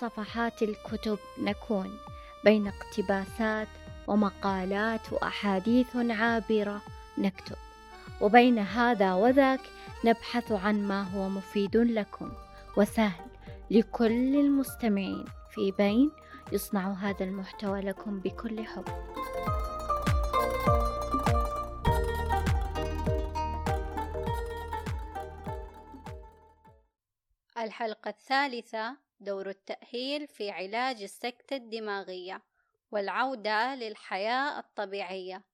صفحات الكتب نكون بين اقتباسات ومقالات وأحاديث عابرة نكتب. وبين هذا وذاك نبحث عن ما هو مفيد لكم. وسهل لكل المستمعين. في بين يصنع هذا المحتوى لكم بكل حب. الحلقة الثالثة دور التأهيل في علاج السكتة الدماغية والعودة للحياة الطبيعية.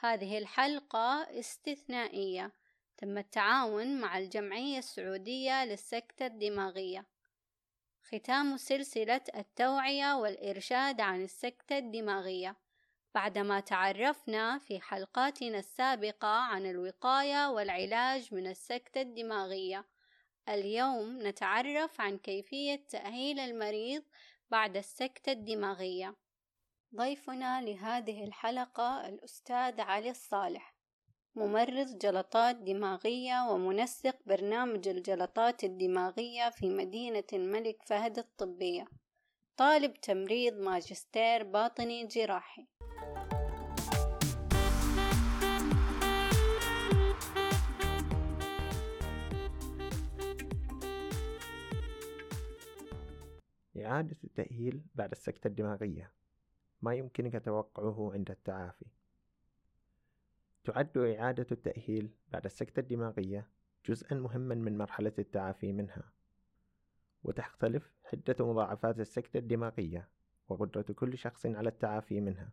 هذه الحلقة استثنائية. تم التعاون مع الجمعية السعودية للسكتة الدماغية. ختام سلسلة التوعية والإرشاد عن السكتة الدماغية. بعدما تعرفنا في حلقاتنا السابقة عن الوقاية والعلاج من السكتة الدماغية. اليوم نتعرف عن كيفية تأهيل المريض بعد السكتة الدماغية. ضيفنا لهذه الحلقة الأستاذ علي الصالح ممرض جلطات دماغية ومنسق برنامج الجلطات الدماغية في مدينة الملك فهد الطبية. طالب تمريض ماجستير باطني جراحي. إعادة التأهيل بعد السكتة الدماغية. ما يمكنك توقعه عند التعافي. تعد إعادة التأهيل بعد السكتة الدماغية جزءا مهما من مرحلة التعافي منها. وتختلف حدة مضاعفات السكتة الدماغية وقدرة كل شخص على التعافي منها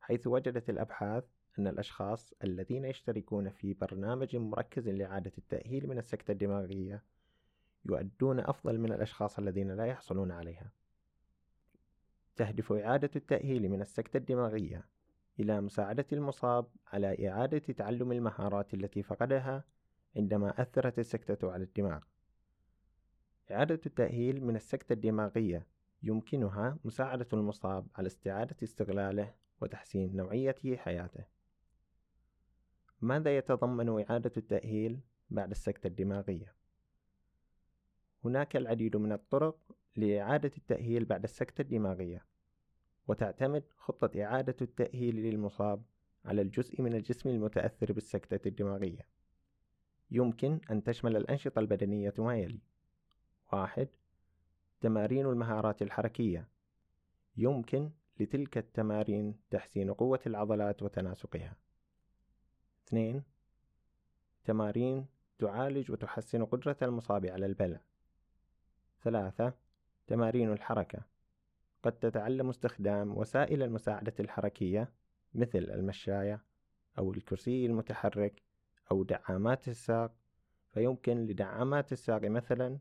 حيث وجدت الأبحاث أن الأشخاص الذين يشتركون في برنامج مركز لإعادة التأهيل من السكتة الدماغية يؤدون أفضل من الأشخاص الذين لا يحصلون عليها تهدف إعادة التأهيل من السكتة الدماغية إلى مساعدة المصاب على إعادة تعلم المهارات التي فقدها عندما أثرت السكتة على الدماغ. إعادة التأهيل من السكتة الدماغية يمكنها مساعدة المصاب على استعادة استغلاله وتحسين نوعية حياته. ماذا يتضمن إعادة التأهيل بعد السكتة الدماغية؟ هناك العديد من الطرق لإعادة التأهيل بعد السكتة الدماغية وتعتمد خطة إعادة التأهيل للمصاب على الجزء من الجسم المتأثر بالسكتة الدماغية. يمكن أن تشمل الأنشطة البدنية ما يلي. واحد تمارين المهارات الحركية. يمكن لتلك التمارين تحسين قوة العضلات وتناسقها. اثنين تمارين تعالج وتحسن قدرة المصاب على البلع. ثلاثة تمارين الحركة. قد تتعلم استخدام وسائل المساعدة الحركية مثل المشاية أو الكرسي المتحرك أو دعامات الساق. فيمكن لدعامات الساق مثلا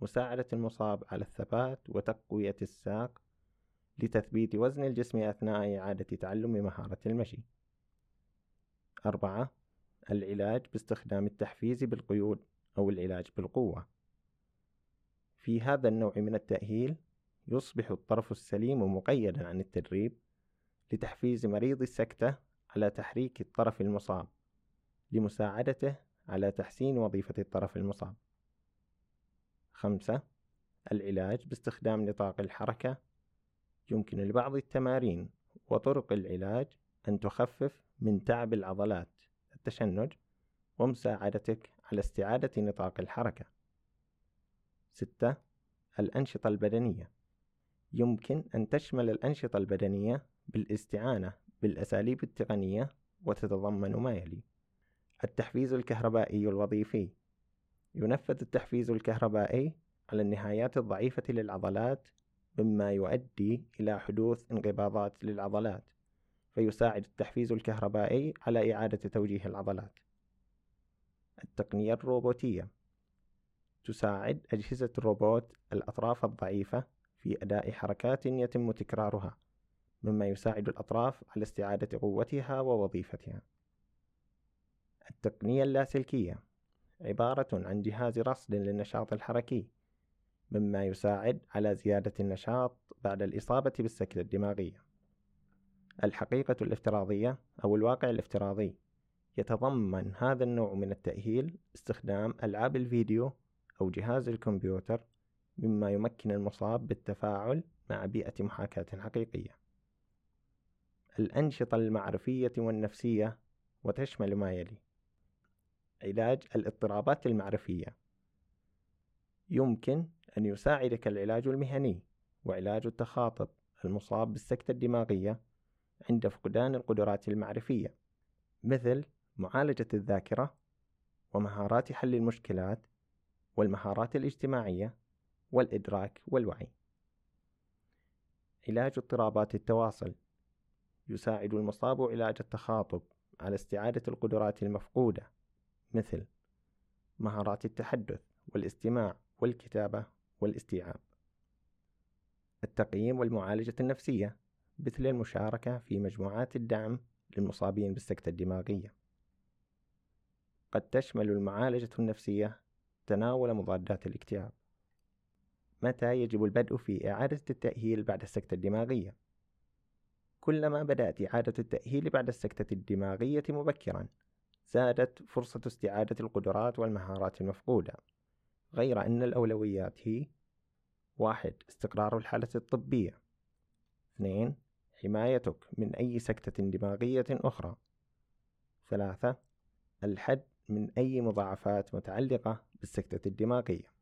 مساعدة المصاب على الثبات وتقوية الساق لتثبيت وزن الجسم أثناء إعادة تعلم مهارة المشي. أربعة العلاج باستخدام التحفيز بالقيود أو العلاج بالقوة. في هذا النوع من التأهيل يصبح الطرف السليم مقيدا عن التدريب لتحفيز مريض السكتة على تحريك الطرف المصاب لمساعدته على تحسين وظيفة الطرف المصاب. خمسة العلاج باستخدام نطاق الحركة. يمكن لبعض التمارين وطرق العلاج أن تخفف من تعب العضلات التشنج ومساعدتك على استعادة نطاق الحركة. ستة الأنشطة البدنية. يمكن أن تشمل الأنشطة البدنية بالاستعانة بالأساليب التقنية وتتضمن ما يلي. التحفيز الكهربائي الوظيفي. ينفذ التحفيز الكهربائي على النهايات الضعيفة للعضلات مما يؤدي إلى حدوث انقباضات للعضلات فيساعد التحفيز الكهربائي على إعادة توجيه العضلات. التقنية الروبوتية. تساعد أجهزة الروبوت الأطراف الضعيفة في أداء حركات يتم تكرارها مما يساعد الأطراف على استعادة قوتها ووظيفتها. التقنية اللاسلكية عبارة عن جهاز رصد للنشاط الحركي مما يساعد على زيادة النشاط بعد الإصابة بالسكتة الدماغية. الحقيقة الافتراضية أو الواقع الافتراضي يتضمن هذا النوع من التأهيل استخدام ألعاب الفيديو أو جهاز الكمبيوتر مما يمكن المصاب بالتفاعل مع بيئة محاكاة حقيقية. الأنشطة المعرفية والنفسية وتشمل ما يلي. علاج الاضطرابات المعرفية. يمكن أن يساعدك العلاج المهني وعلاج التخاطب المصاب بالسكتة الدماغية عند فقدان القدرات المعرفية مثل معالجة الذاكرة ومهارات حل المشكلات والمهارات الاجتماعية والإدراك والوعي. علاج اضطرابات التواصل يساعد المصاب علاج التخاطب على استعادة القدرات المفقودة مثل مهارات التحدث والاستماع والكتابة والاستيعاب. التقييم والمعالجة النفسية مثل المشاركة في مجموعات الدعم للمصابين بالسكتة الدماغية. قد تشمل المعالجة النفسية تناول مضادات الاكتئاب. متى يجب البدء في إعادة التأهيل بعد السكتة الدماغية؟ كلما بدأت إعادة التأهيل بعد السكتة الدماغية مبكرا زادت فرصة استعادة القدرات والمهارات المفقودة. غير أن الأولويات هي واحد استقرار الحالة الطبية. اثنين حمايتك من أي سكتة دماغية أخرى. ثلاثة الحد من أي مضاعفات متعلقة. بالسكتة الدماغية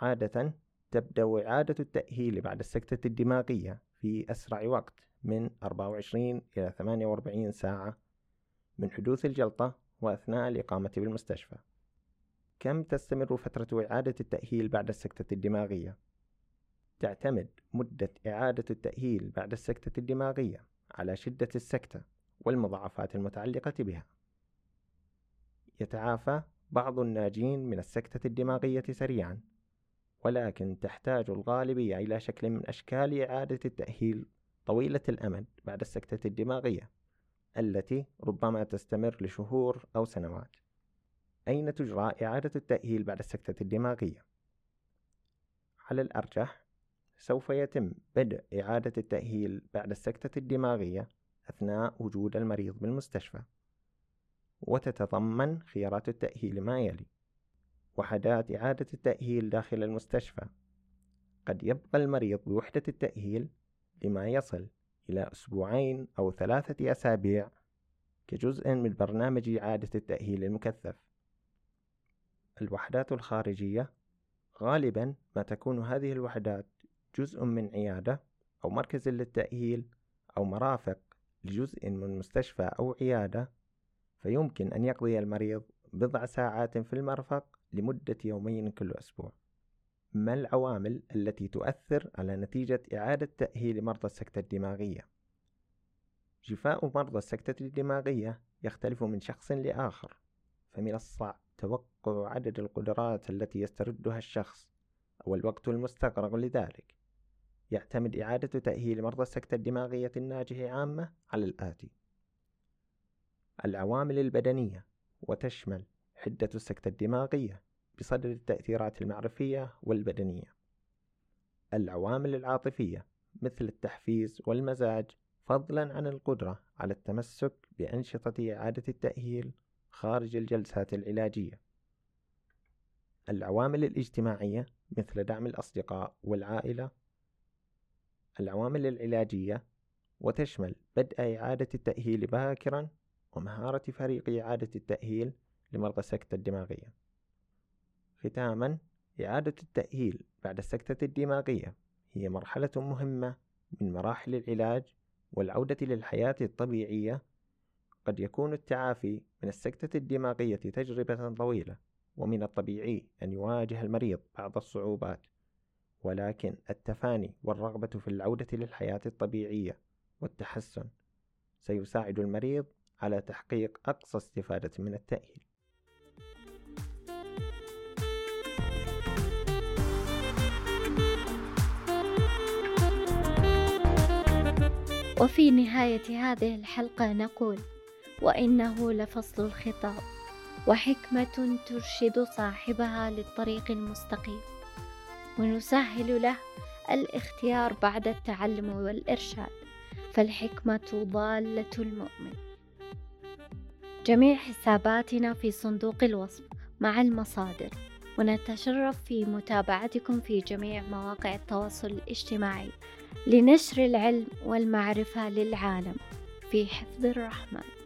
عادة تبدأ إعادة التأهيل بعد السكتة الدماغية في أسرع وقت من 24 إلى 48 ساعة من حدوث الجلطة وأثناء الإقامة بالمستشفى كم تستمر فترة إعادة التأهيل بعد السكتة الدماغية؟ تعتمد مدة إعادة التأهيل بعد السكتة الدماغية على شدة السكتة والمضاعفات المتعلقة بها. يتعافى بعض الناجين من السكتة الدماغية سريعًا، ولكن تحتاج الغالبية إلى شكل من أشكال إعادة التأهيل طويلة الأمد بعد السكتة الدماغية، التي ربما تستمر لشهور أو سنوات. أين تجرى إعادة التأهيل بعد السكتة الدماغية؟ على الأرجح سوف يتم بدء إعادة التأهيل بعد السكتة الدماغية أثناء وجود المريض بالمستشفى وتتضمن خيارات التأهيل ما يلي وحدات إعادة التأهيل داخل المستشفى. قد يبقى المريض بوحدة التأهيل لما يصل إلى أسبوعين أو ثلاثة أسابيع كجزء من برنامج إعادة التأهيل المكثف. الوحدات الخارجية غالبا ما تكون هذه الوحدات جزء من عيادة أو مركز للتأهيل أو مرافق لجزء من مستشفى أو عيادة فيمكن أن يقضي المريض بضع ساعات في المرفق لمدة يومين كل أسبوع. ما العوامل التي تؤثر على نتيجة إعادة تأهيل مرضى السكتة الدماغية؟ شفاء مرضى السكتة الدماغية يختلف من شخص لآخر فمن الصعب توقع عدد القدرات التي يستردها الشخص أو الوقت المستغرق لذلك. يعتمد إعادة تأهيل مرضى السكتة الدماغية الناجح عامة على الآتي. العوامل البدنية وتشمل حدة السكتة الدماغية بصدد التأثيرات المعرفية والبدنية. العوامل العاطفية مثل التحفيز والمزاج فضلا عن القدرة على التمسك بأنشطة إعادة التأهيل خارج الجلسات العلاجية. العوامل الاجتماعية مثل دعم الأصدقاء والعائلة. العوامل العلاجية وتشمل بدء إعادة التأهيل باكرا ومهارة فريق إعادة التأهيل لمرضى السكتة الدماغية. ختاما إعادة التأهيل بعد السكتة الدماغية هي مرحلة مهمة من مراحل العلاج والعودة للحياة الطبيعية. قد يكون التعافي من السكتة الدماغية تجربة طويلة ومن الطبيعي أن يواجه المريض بعض الصعوبات ولكن التفاني والرغبة في العودة للحياة الطبيعية والتحسن سيساعد المريض على تحقيق أقصى استفادة من التأهيل. وفي نهاية هذه الحلقة نقول وإنه لفصل الخطاب وحكمة ترشد صاحبها للطريق المستقيم ونسهل له الاختيار بعد التعلم والإرشاد فالحكمة ضالة المؤمن. جميع حساباتنا في صندوق الوصف مع المصادر. ونتشرف في متابعتكم في جميع مواقع التواصل الاجتماعي لنشر العلم والمعرفة للعالم. في حفظ الرحمن.